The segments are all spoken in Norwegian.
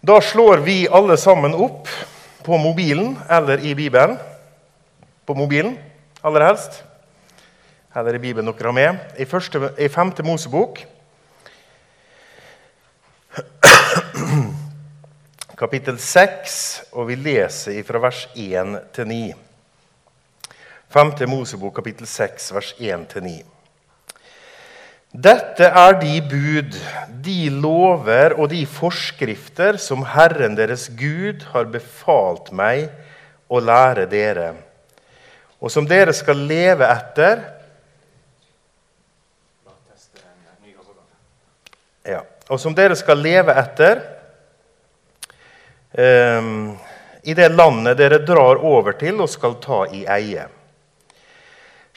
Da slår vi alle sammen opp på mobilen eller i Bibelen. På mobilen, aller helst. Eller i Bibelen dere har med. I, første, i femte Mosebok, kapittel 6, og vi leser fra vers 1 til 9. Femte Mosebok, kapittel 6, vers 1 til 9. Dette er de bud, de lover og de forskrifter som Herren deres Gud har befalt meg å lære dere, og som dere skal leve etter ja, Og som dere skal leve etter um, i det landet dere drar over til og skal ta i eie.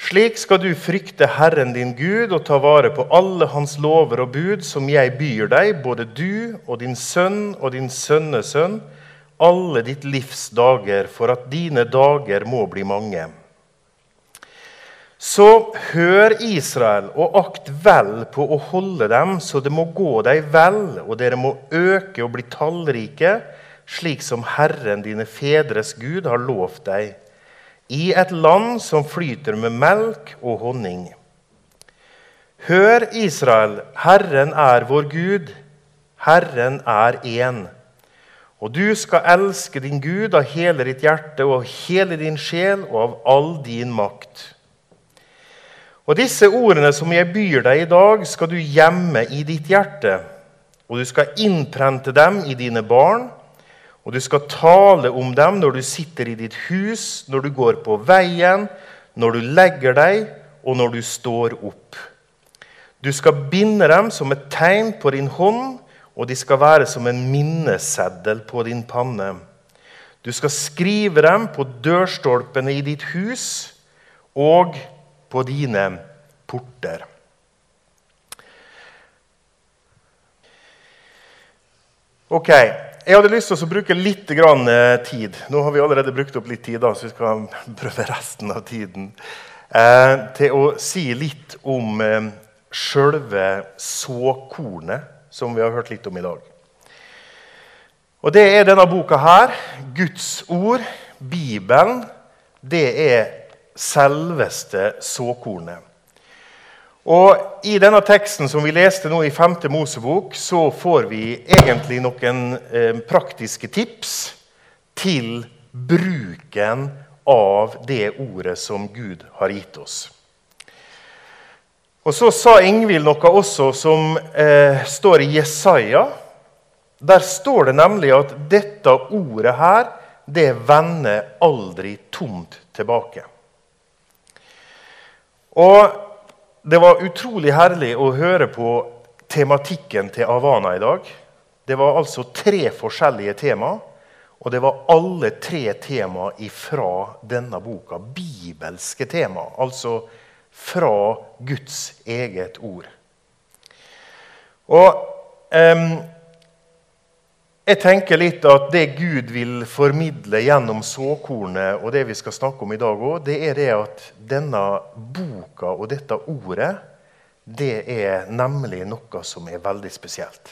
Slik skal du frykte Herren din Gud og ta vare på alle hans lover og bud som jeg byr deg, både du og din sønn og din sønnesønn, alle ditt livs dager, for at dine dager må bli mange. Så hør Israel, og akt vel på å holde dem, så det må gå deg vel, og dere må øke og bli tallrike, slik som Herren dine fedres Gud har lovt deg i et land som flyter med melk og honning. Hør, Israel, Herren er vår Gud. Herren er én. Og du skal elske din Gud av hele ditt hjerte og av hele din sjel og av all din makt. Og disse ordene som jeg byr deg i dag, skal du gjemme i ditt hjerte, og du skal innprente dem i dine barn og du skal tale om dem når du sitter i ditt hus, når du går på veien, når du legger deg, og når du står opp. Du skal binde dem som et tegn på din hånd, og de skal være som en minneseddel på din panne. Du skal skrive dem på dørstolpene i ditt hus og på dine porter. Ok, jeg hadde lyst til å bruke litt eh, tid. Nå har vi allerede brukt opp litt tid, da, så vi skal prøve resten av tiden. Eh, til å si litt om eh, sjølve såkornet, som vi har hørt litt om i dag. Og Det er denne boka her. Guds ord, Bibelen. Det er selveste såkornet. Og I denne teksten som vi leste nå i 5. Mosebok, så får vi egentlig noen eh, praktiske tips til bruken av det ordet som Gud har gitt oss. Og Så sa Ingvild noe også som eh, står i Jesaja. Der står det nemlig at dette ordet her, det vender aldri tomt tilbake. Og det var utrolig herlig å høre på tematikken til Havana i dag. Det var altså tre forskjellige tema, og det var alle tre tema fra denne boka. Bibelske tema, altså fra Guds eget ord. Og um, jeg tenker litt at Det Gud vil formidle gjennom såkornet og det vi skal snakke om i dag òg, det er det at denne boka og dette ordet det er nemlig noe som er veldig spesielt.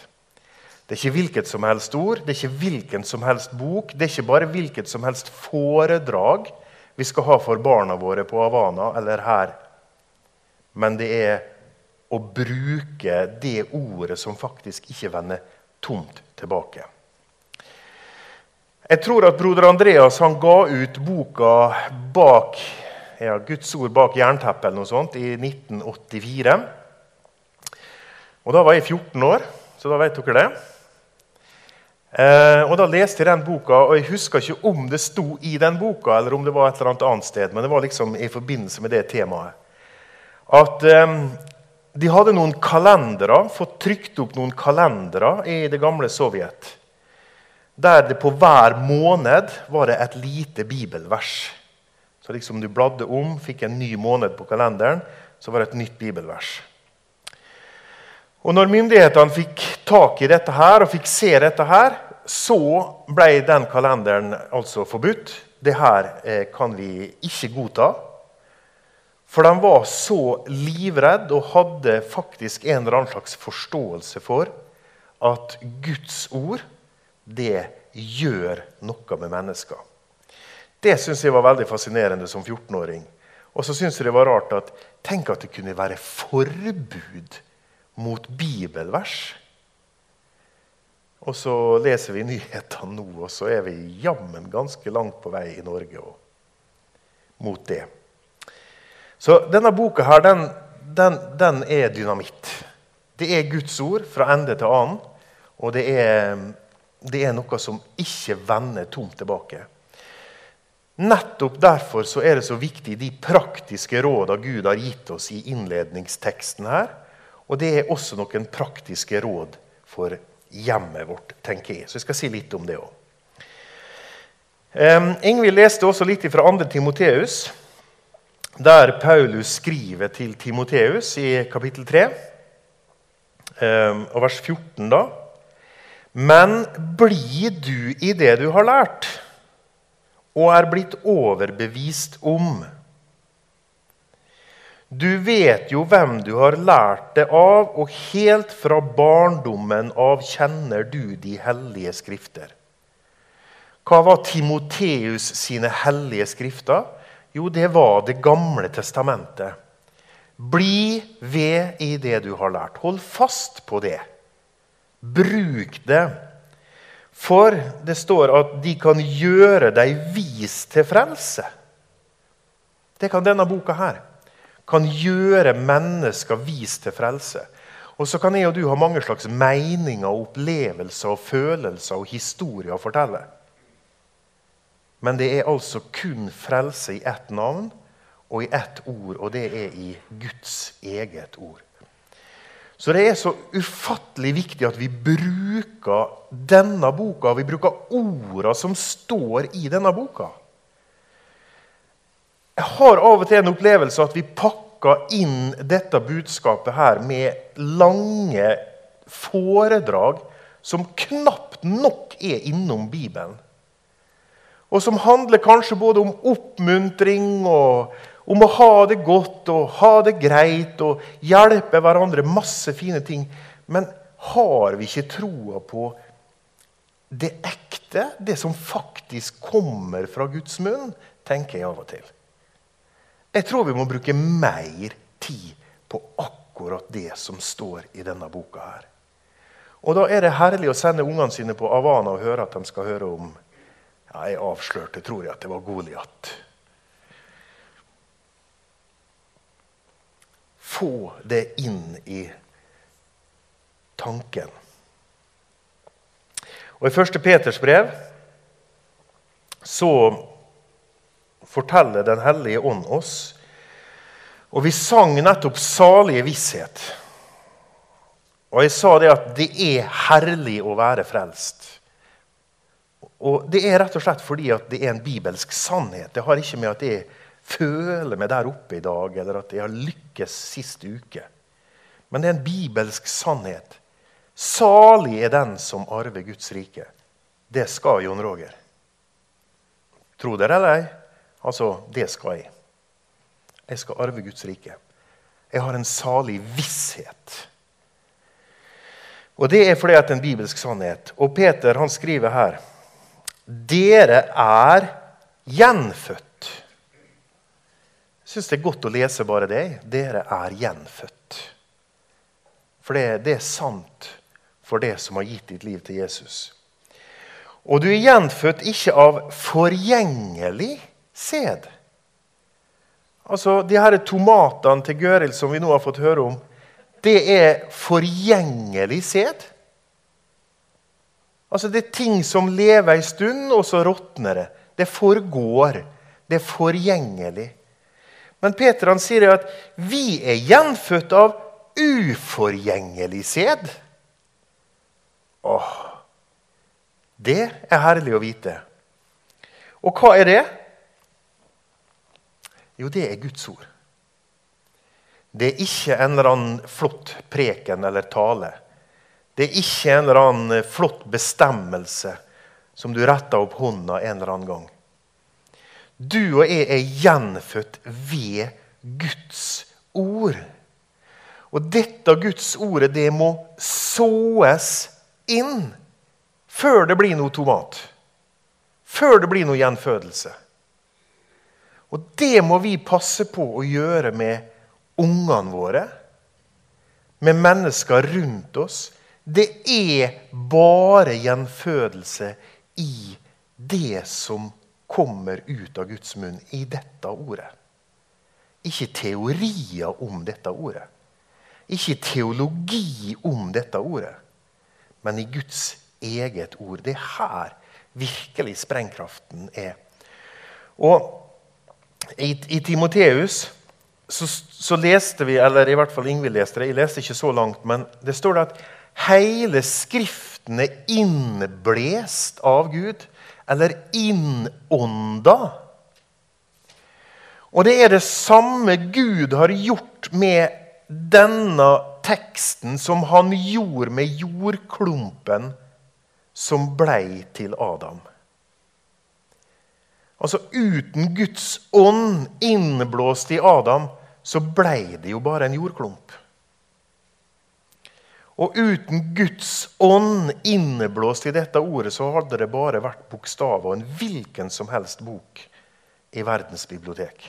Det er ikke hvilket som helst ord, det er ikke hvilken som helst bok, det er ikke bare hvilket som helst foredrag vi skal ha for barna våre på Havana eller her. Men det er å bruke det ordet som faktisk ikke vender tomt tilbake. Jeg tror at broder Andreas han ga ut boka bak ja, Guds ord bak jernteppet eller noe sånt i 1984. Og Da var jeg 14 år, så da vet dere det. Eh, og Da leste jeg den boka, og jeg husker ikke om det sto i den boka, eller om det var et eller annet annet sted, men det var liksom i forbindelse med det temaet. At eh, de hadde noen kalendere, fått trykt opp noen kalendere i det gamle Sovjet der det på hver måned var det et lite bibelvers. Så liksom du bladde om, fikk en ny måned på kalenderen, så var det et nytt bibelvers. Og når myndighetene fikk tak i dette her, og fikk se dette her, så ble den kalenderen altså forbudt. Det her eh, kan vi ikke godta. For de var så livredde og hadde faktisk en eller annen slags forståelse for at Guds ord det gjør noe med mennesker. Det syns jeg var veldig fascinerende som 14-åring. Og så syns jeg det var rart at tenk at det kunne være forbud mot bibelvers. Og så leser vi nyhetene nå, og så er vi jammen ganske langt på vei i Norge og, mot det. Så denne boka her, den, den, den er dynamitt. Det er Guds ord fra ende til annen. Og det er, det er noe som ikke vender tomt tilbake. Nettopp derfor så er det så viktig de praktiske rådene Gud har gitt oss i innledningsteksten her. Og det er også noen praktiske råd for hjemmet vårt, tenker jeg. Så jeg skal si litt om det òg. Um, Ingvild leste også litt fra 2. Timoteus, der Paulus skriver til Timoteus i kapittel 3, um, og vers 14 da. Men blir du i det du har lært, og er blitt overbevist om. Du vet jo hvem du har lært det av, og helt fra barndommen av kjenner du de hellige skrifter. Hva var Timoteus sine hellige skrifter? Jo, det var Det gamle testamentet. Bli ved i det du har lært. Hold fast på det. Bruk det. For det står at de kan gjøre deg vis til frelse. Det kan denne boka her. Kan gjøre mennesker vis til frelse. Og så kan jeg og du ha mange slags meninger, opplevelser, og følelser og historier å fortelle. Men det er altså kun frelse i ett navn og i ett ord, og det er i Guds eget ord. Så det er så ufattelig viktig at vi bruker denne boka, vi bruker ordene som står i denne boka. Jeg har av og til en opplevelse at vi pakker inn dette budskapet her med lange foredrag som knapt nok er innom Bibelen. Og som handler kanskje både om oppmuntring og om å ha det godt og ha det greit og hjelpe hverandre. Masse fine ting. Men har vi ikke troa på det ekte, det som faktisk kommer fra Guds munn, tenker jeg av og til. Jeg tror vi må bruke mer tid på akkurat det som står i denne boka. her. Og Da er det herlig å sende ungene sine på Havana og høre at de skal høre om ja, Jeg avslørte, tror jeg, at det var Goliat. Få det inn i tanken. Og I 1. Peters brev så forteller Den hellige ånd oss Og vi sang nettopp 'salige visshet'. Og jeg sa det at det er herlig å være frelst. Og Det er rett og slett fordi at det er en bibelsk sannhet. Det har ikke med at det er føler meg der oppe i dag, eller at jeg har lykkes sist uke. Men det er en bibelsk sannhet. Salig er den som arver Guds rike. Det skal Jon Roger. Tro dere eller ei? Altså, det skal jeg. Jeg skal arve Guds rike. Jeg har en salig visshet. Og Det er fordi at det er en bibelsk sannhet. Og Peter han skriver her Dere er gjenfødt syns det er godt å lese bare det. Dere er gjenfødt. For det, det, er sant for det som har gitt ditt liv til Jesus. Og du er gjenfødt ikke av forgjengelig sæd. Altså, De her tomatene til Gøril som vi nå har fått høre om, det er forgjengelig sæd. Altså, Det er ting som lever en stund, og så råtner det. Det forgår. Det er forgjengelig. Men Peter han sier at vi er gjenfødt av uforgjengelig sæd. Åh, det er herlig å vite. Og hva er det? Jo, det er Guds ord. Det er ikke en eller annen flott preken eller tale. Det er ikke en eller annen flott bestemmelse som du retter opp hånda en eller annen gang. Du og jeg er gjenfødt ved Guds ord. Og dette Guds ordet det må såes inn. før det blir noe tomat. Før det blir noe gjenfødelse. Og det må vi passe på å gjøre med ungene våre, med mennesker rundt oss. Det er bare gjenfødelse i det som kommer ut av Guds munn i dette ordet. Ikke teorier om dette ordet. Ikke teologi om dette ordet, men i Guds eget ord. Det er her virkelig sprengkraften er. Og i, i Timoteus så, så, leste vi, eller i hvert fall Ingvild leste det, jeg leste ikke så langt, men det står det at hele Skriften er innblest av Gud, eller innånda. Og det er det samme Gud har gjort med denne teksten som han gjorde med jordklumpen som blei til Adam. Altså Uten Guds ånd innblåst i Adam, så blei det jo bare en jordklump. Og uten Guds ånd inneblåst i dette ordet, så hadde det bare vært bokstaver og en hvilken som helst bok i verdens bibliotek.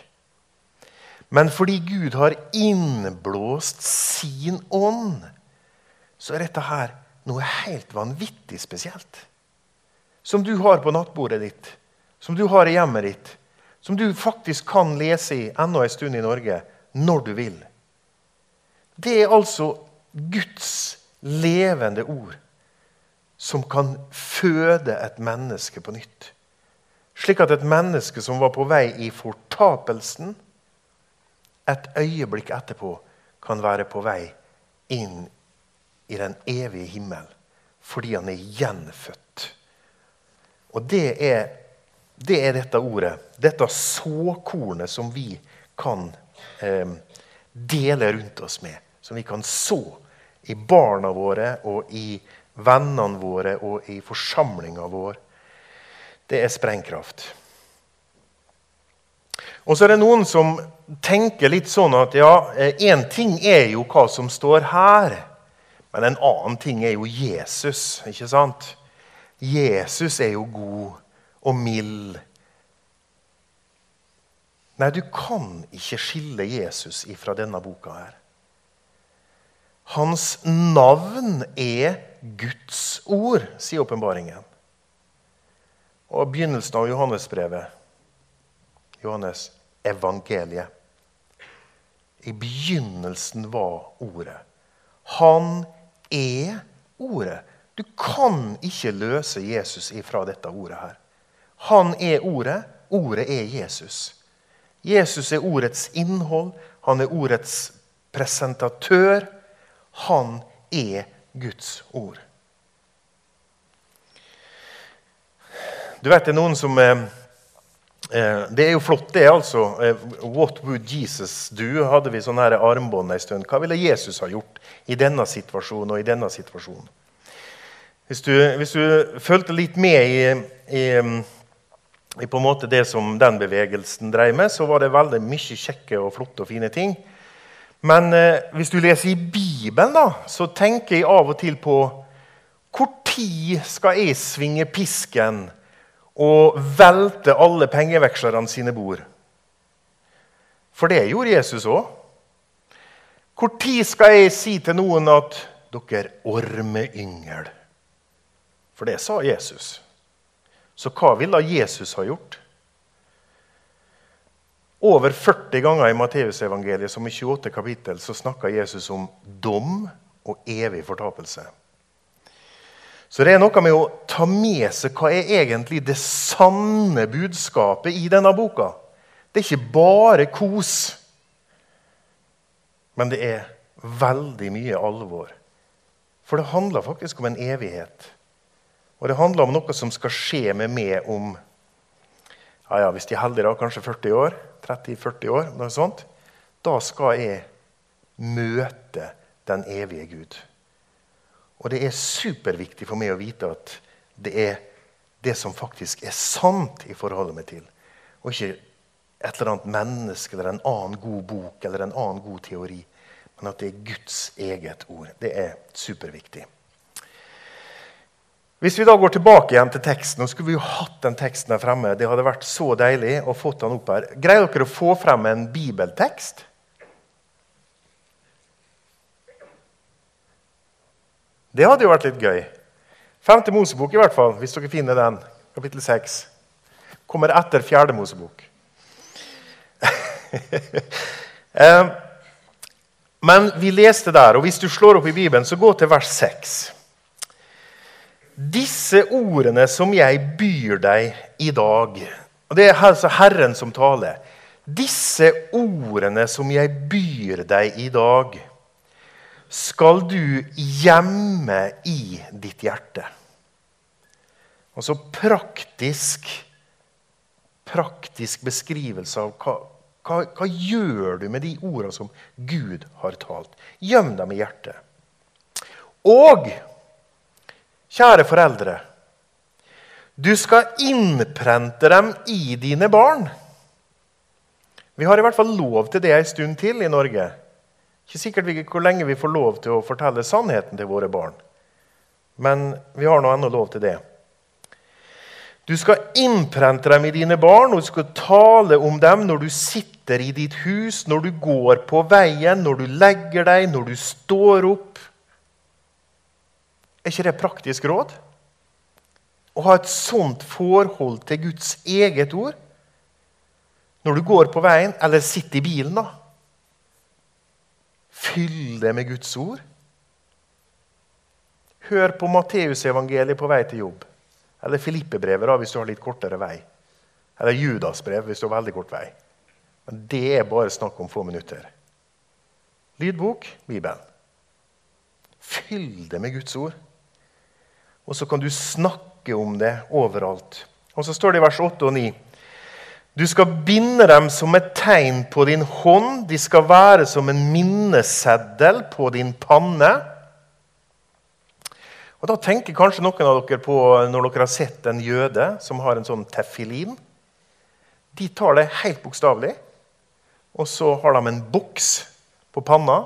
Men fordi Gud har innblåst sin ånd, så er dette her noe helt vanvittig spesielt. Som du har på nattbordet ditt, som du har i hjemmet ditt. Som du faktisk kan lese i enda en stund i Norge, når du vil. Det er altså Guds levende ord som kan føde et menneske på nytt. Slik at et menneske som var på vei i fortapelsen, et øyeblikk etterpå kan være på vei inn i den evige himmel fordi han er gjenfødt. Og det er, det er dette ordet, dette såkornet, som vi kan eh, dele rundt oss med. Som vi kan så i barna våre og i vennene våre og i forsamlinga vår. Det er sprengkraft. Og så er det noen som tenker litt sånn at ja, én eh, ting er jo hva som står her. Men en annen ting er jo Jesus, ikke sant? Jesus er jo god og mild. Nei, du kan ikke skille Jesus ifra denne boka her. Hans navn er Guds ord, sier åpenbaringen. Og begynnelsen av Johannesbrevet Johannes evangeliet. I begynnelsen var Ordet. Han er Ordet. Du kan ikke løse Jesus ifra dette ordet her. Han er Ordet. Ordet er Jesus. Jesus er ordets innhold. Han er ordets presentatør. Han er Guds ord. Du vet det er noen som eh, Eh, det er jo flott, det. altså. Eh, What would Jesus do? hadde vi sånn her armbånd en stund. Hva ville Jesus ha gjort i denne situasjonen og i denne situasjonen? Hvis du, hvis du fulgte litt med i, i, i, på en måte det som den bevegelsen drev med, så var det veldig mye kjekke og flotte og fine ting. Men eh, hvis du leser i Bibelen, da, så tenker jeg av og til på hvor tid skal jeg svinge pisken? og velte alle pengevekslerne sine bord. For det gjorde Jesus òg. Når skal jeg si til noen at dere ormeyngel? For det sa Jesus. Så hva ville Jesus ha gjort? Over 40 ganger i Matteusevangeliet som i 28 kapittel, så snakker Jesus om dom og evig fortapelse. Så det er noe med å ta med seg hva er egentlig det sanne budskapet i denne boka. Det er ikke bare kos, men det er veldig mye alvor. For det handler faktisk om en evighet. Og det handler om noe som skal skje med meg om ja, ja, hvis de er heldige, da, kanskje 40 år. 30-40 år, noe sånt. Da skal jeg møte den evige Gud. Og det er superviktig for meg å vite at det er det som faktisk er sant i forholdet meg til. Og ikke et eller annet menneske eller en annen god bok eller en annen god teori. Men at det er Guds eget ord. Det er superviktig. Hvis vi da går tilbake igjen til teksten, nå skulle vi jo hatt den teksten her fremme. Det hadde vært så deilig å få den opp her. Greier dere å få frem en bibeltekst? Det hadde jo vært litt gøy. Femte Mosebok, i hvert fall, hvis dere finner den. Kapittel 6. Kommer etter fjerde Mosebok. Eh, men vi leste der, og hvis du slår opp i Bibelen, så gå til vers 6. Disse ordene som jeg byr deg i dag og Det er altså Herren som taler. Disse ordene som jeg byr deg i dag, skal du gjemme i ditt hjerte. Altså praktisk, praktisk beskrivelse av hva, hva, hva gjør du med de ordene som Gud har talt. Gjem dem i hjertet. Og Kjære foreldre. Du skal innprente dem i dine barn. Vi har i hvert fall lov til det en stund til i Norge. Ikke sikkert hvor lenge vi får lov til å fortelle sannheten til våre barn. Men vi har nå ennå lov til det. Du skal innprente dem i dine barn, og du skal tale om dem når du sitter i ditt hus, når du går på veien, når du legger deg, når du står opp. Er ikke det praktisk råd? Å ha et sånt forhold til Guds eget ord når du går på veien eller sitter i bilen. da. Fyll det med Guds ord. Hør på Matteusevangeliet på vei til jobb. Eller Filippebrevet hvis du har litt kortere vei. Eller Judasbrev hvis du har veldig kort vei. Men det er bare snakk om få minutter. Lydbok Bibelen. Fyll det med Guds ord. Og så kan du snakke om det overalt. Og så står det i vers 8 og 9. Du skal binde dem som et tegn på din hånd. De skal være som en minneseddel på din panne. Og Da tenker kanskje noen av dere på når dere har sett en jøde som har en sånn tefilin. De tar det helt bokstavelig. Og så har de en boks på panna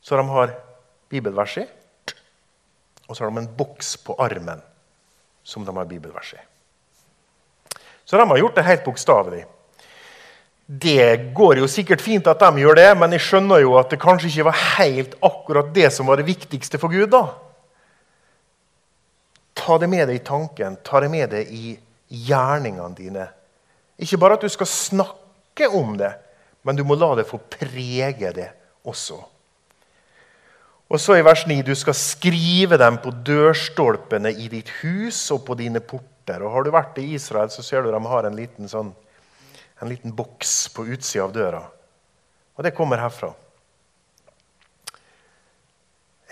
så de har bibelvers i. Og så har de en boks på armen som de har bibelvers i. Så de har gjort det helt bokstavelig. Det går jo sikkert fint at de gjør det, men jeg skjønner jo at det kanskje ikke var helt akkurat det som var det viktigste for Gud. da. Ta det med deg i tanken, ta det med deg i gjerningene dine. Ikke bare at du skal snakke om det, men du må la det få prege det også. Og så i vers 9.: Du skal skrive dem på dørstolpene i ditt hus og på dine porter. Og Har du vært i Israel, så ser du de har en liten, sånn, en liten boks på utsida av døra. Og det kommer herfra.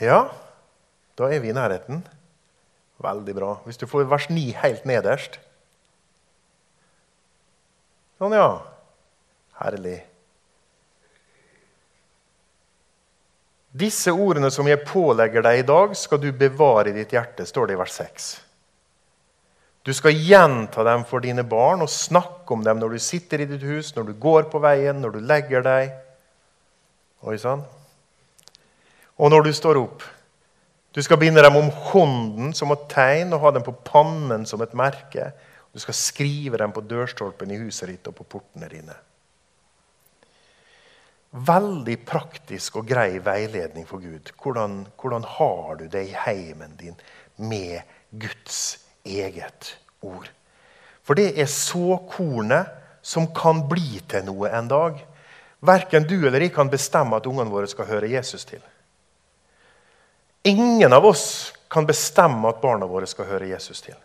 Ja, da er vi i nærheten. Veldig bra. Hvis du får vers 9 helt nederst Sånn, ja. Herlig. Disse ordene som jeg pålegger deg i dag, skal du bevare i ditt hjerte, står det i vers 6. Du skal gjenta dem for dine barn og snakke om dem når du sitter i ditt hus, når du går på veien, når du legger deg. Oi sann. Og når du står opp. Du skal binde dem om hånden som et tegn og ha dem på pannen som et merke. Du skal skrive dem på dørstolpen i huset ditt og på portene dine. Veldig praktisk og grei veiledning for Gud. Hvordan, hvordan har du det i heimen din med Guds eget ord? For det er såkornet som kan bli til noe en dag. Verken du eller jeg kan bestemme at ungene våre skal høre Jesus til. Ingen av oss kan bestemme at barna våre skal høre Jesus til.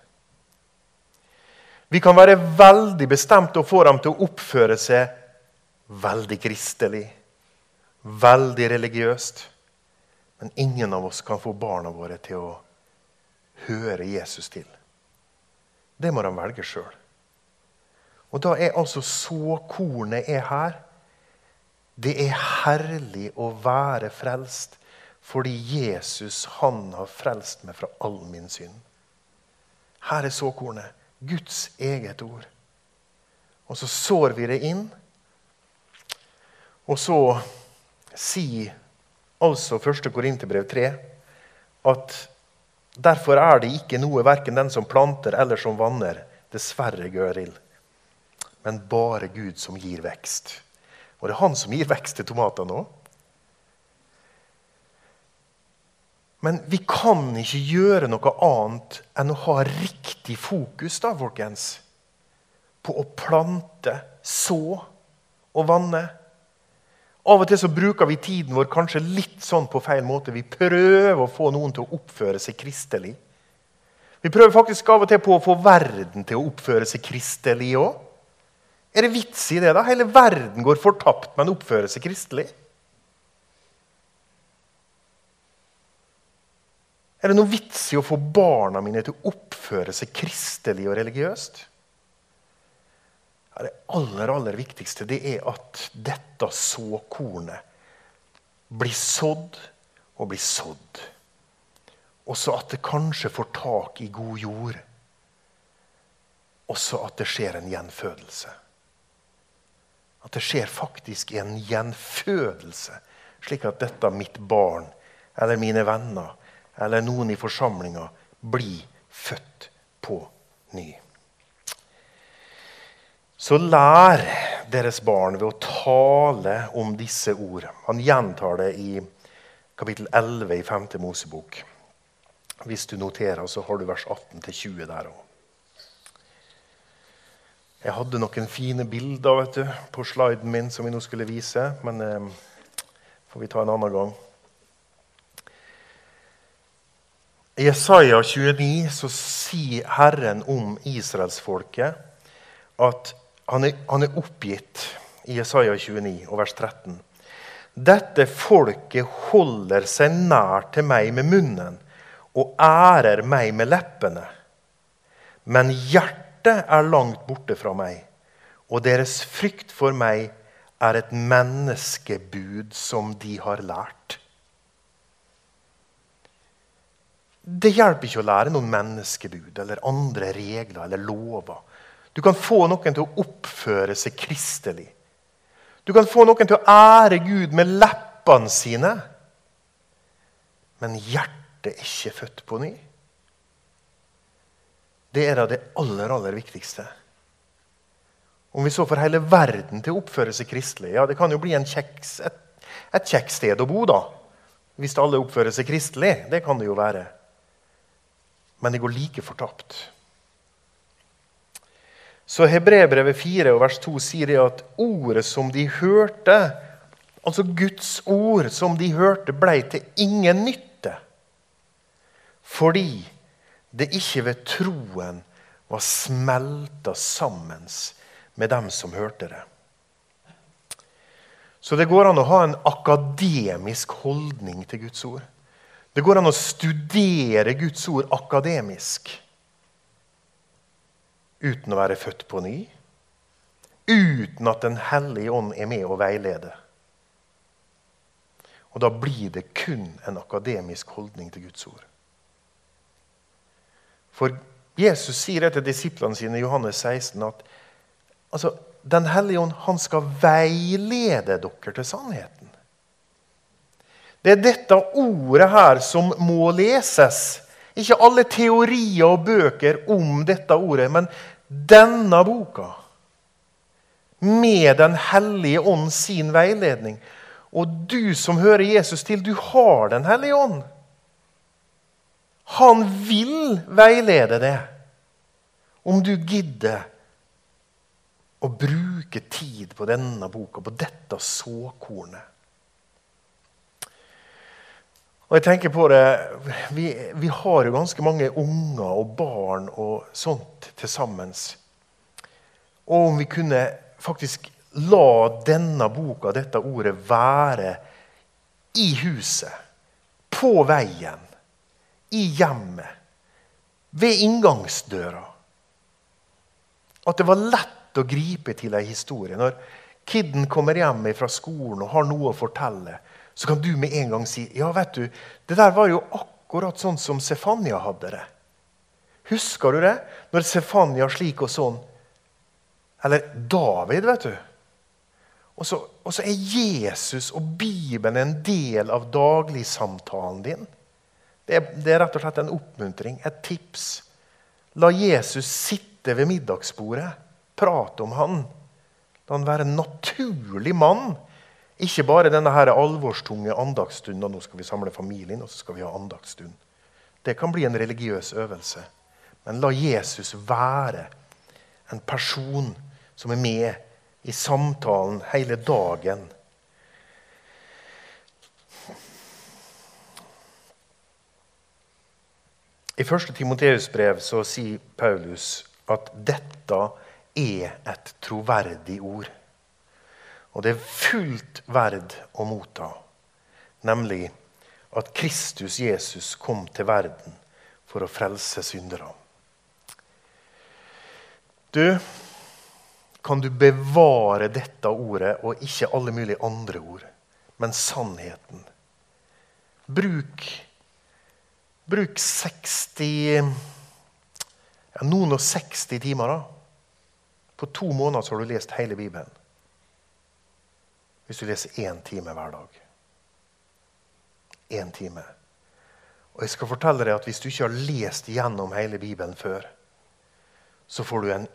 Vi kan være veldig bestemte og få dem til å oppføre seg veldig kristelig, veldig religiøst. Men ingen av oss kan få barna våre til å høre Jesus til. Det må de velge sjøl. Og da er altså såkornet er her. Det er herlig å være frelst fordi Jesus han har frelst meg fra all min synd. Her er såkornet. Guds eget ord. Og så sår vi det inn. Og så sier altså 1. Korinterbrev 3 at Derfor er det ikke noe verken den som planter eller som vanner, dessverre, Gøril, men bare Gud som gir vekst. Og det er han som gir vekst til tomatene òg. Men vi kan ikke gjøre noe annet enn å ha riktig fokus da, folkens, på å plante, så og vanne. Av og til så bruker vi tiden vår kanskje litt sånn på feil måte. Vi prøver å få noen til å oppføre seg kristelig. Vi prøver faktisk av og til på å få verden til å oppføre seg kristelig òg. Er det vits i det? da? Hele verden går fortapt, men oppfører seg kristelig. Er det noe vits i å få barna mine til å oppføre seg kristelig og religiøst? Det aller, aller viktigste det er at dette såkornet blir sådd og blir sådd. Og så at det kanskje får tak i god jord. Og så at det skjer en gjenfødelse. At det skjer faktisk en gjenfødelse, slik at dette mitt barn eller mine venner eller noen i forsamlinga blir født på ny. Så lær deres barn ved å tale om disse ord. Han gjentar det i kapittel 11 i 5. Mosebok. Hvis du noterer, så har du vers 18-20 der òg. Jeg hadde noen fine bilder vet du, på sliden min som vi nå skulle vise, men eh, får vi ta en annen gang. I Jesaja 29 så sier Herren om israelsfolket at han er, han er oppgitt i Jesaja 29 og vers 13. Dette folket holder seg nær til meg med munnen og ærer meg med leppene. Men hjertet er langt borte fra meg, og deres frykt for meg er et menneskebud som de har lært. Det hjelper ikke å lære noen menneskebud eller andre regler eller lover du kan få noen til å oppføre seg kristelig. Du kan få noen til å ære Gud med leppene sine. Men hjertet er ikke født på ny. Det er da det aller, aller viktigste. Om vi så får hele verden til å oppføre seg kristelig, ja, det kan jo bli kjeks, et, et kjekt sted å bo, da. Hvis alle oppfører seg kristelig. Det kan det jo være. Men det går like fortapt. Så Hebrebrevet 4 og vers 2 sier det at ordet som de hørte, altså Guds ord som de hørte, ble til ingen nytte. Fordi det ikke ved troen var smelta sammen med dem som hørte det. Så det går an å ha en akademisk holdning til Guds ord. Det går an å studere Guds ord akademisk uten å være født på ny. Uten at Den hellige ånd er med og veileder. Og da blir det kun en akademisk holdning til Guds ord. For Jesus sier etter disiplene sine i Johannes 16 at altså, Den hellige ånd han skal veilede dere til sannheten. Det er dette ordet her som må leses. Ikke alle teorier og bøker om dette ordet, men denne boka med Den hellige ånd sin veiledning. Og du som hører Jesus til, du har Den hellige ånd. Han vil veilede deg om du gidder å bruke tid på denne boka, på dette såkornet. Og jeg tenker på det, vi, vi, har jo ganske mange unger og barn og sånt til sammen. Og om vi kunne faktisk la denne boka, dette ordet, være i huset, på veien, i hjemmet, ved inngangsdøra. At det var lett å gripe til ei historie. Når kiden kommer hjem fra skolen og har noe å fortelle, så kan du med en gang si ja, vet du, det der var jo akkurat sånn som Sefania hadde det. Husker du det? Når Sefania slik og sånn Eller David, vet du. Og så, og så er Jesus og Bibelen en del av dagligsamtalen din. Det er, det er rett og slett en oppmuntring, et tips. La Jesus sitte ved middagsbordet. Prate om han. La han være en naturlig mann. Ikke bare denne her alvorstunge andagsstunden. Nå skal vi samle familien, og så skal vi ha andagsstund. Det kan bli en religiøs øvelse. Men la Jesus være en person som er med i samtalen hele dagen. I 1. Timoteus brev så sier Paulus at dette er et troverdig ord. Og det er fullt verd å motta, nemlig at Kristus Jesus kom til verden for å frelse syndere. Du, kan du bevare dette ordet og ikke alle mulige andre ord, men sannheten. Bruk, bruk 60 ja, Noen og 60 timer. da. På to måneder så har du lest hele Bibelen. Hvis du leser én time hver dag. Én time. Og jeg skal fortelle deg at Hvis du ikke har lest gjennom hele Bibelen før, så får du en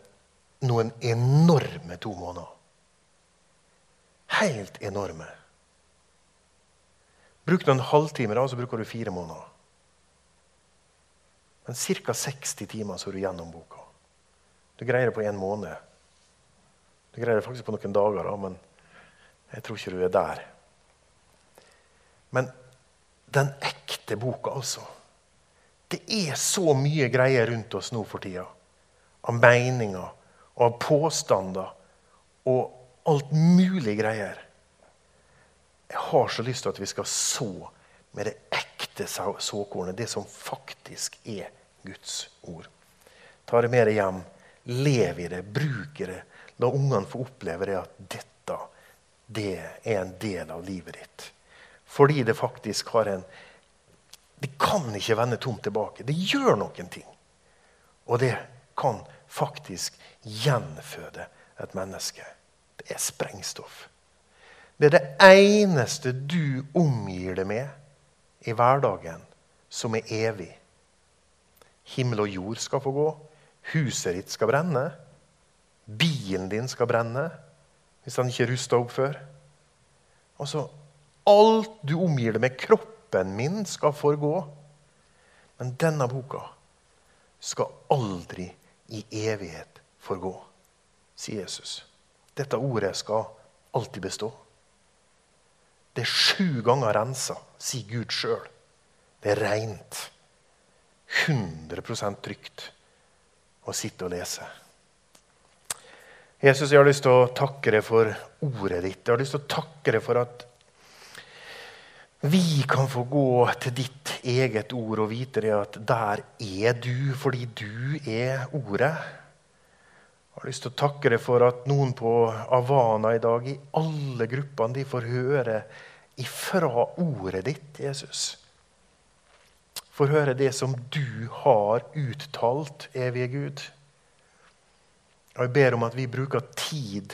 noen enorme to måneder. Helt enorme. Bruk noen halvtimer, halvtime, da, så bruker du fire måneder. Men ca. 60 timer så er du gjennom boka. Du greier det på en måned. Du greier det faktisk på noen dager, da, men jeg tror ikke du er der. Men den ekte boka, altså. Det er så mye greier rundt oss nå for tida. Av meninger og av påstander og alt mulig greier. Jeg har så lyst til at vi skal så med det ekte såkornet, det som faktisk er Guds ord. Ta det med deg hjem. Lev i det, bruk det. La ungene få oppleve det at dette det er en del av livet ditt. Fordi det faktisk har en Det kan ikke vende tomt tilbake. Det gjør noen ting. Og det kan faktisk gjenføde et menneske. Det er sprengstoff. Det er det eneste du omgir det med i hverdagen, som er evig. Himmel og jord skal få gå. Huset ditt skal brenne. Bilen din skal brenne hvis han ikke er rusta opp før. Altså, alt du omgir det med, kroppen min, skal forgå. Men denne boka skal aldri i evighet forgå, sier Jesus. Dette ordet skal alltid bestå. Det er sju ganger rensa, sier Gud sjøl. Det er reint. 100% trygt å sitte og lese. Jesus, jeg har lyst til å takke deg for ordet ditt. Jeg har lyst til å takke deg for at vi kan få gå til ditt eget ord og vite det at der er du fordi du er ordet. Jeg har lyst til å takke deg for at noen på Avana i dag, i alle gruppene, de får høre ifra ordet ditt, Jesus. Får høre det som du har uttalt, evige Gud. Og Jeg ber om at vi bruker tid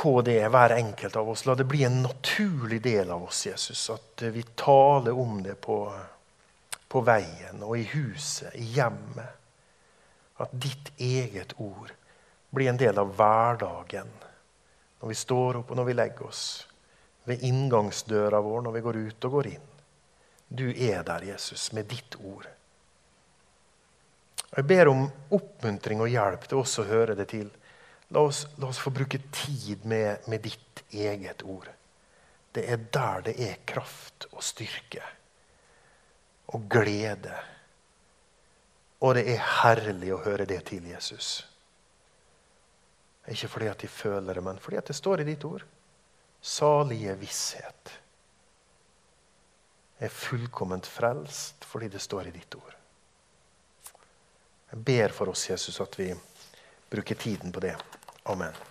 på det, hver enkelt av oss. La det bli en naturlig del av oss, Jesus. At vi taler om det på, på veien og i huset, i hjemmet at ditt eget ord blir en del av hverdagen. Når vi står opp og når vi legger oss. Ved inngangsdøra vår når vi går ut og går inn. Du er der, Jesus, med ditt ord. Jeg ber om oppmuntring og hjelp til oss å høre det til. La oss, la oss få bruke tid med, med ditt eget ord. Det er der det er kraft og styrke og glede og det er herlig å høre det til Jesus. Ikke fordi at de føler det, men fordi at det står i ditt ord. Salige visshet. Er fullkomment frelst fordi det står i ditt ord. Jeg ber for oss, Jesus, at vi bruker tiden på det. Amen.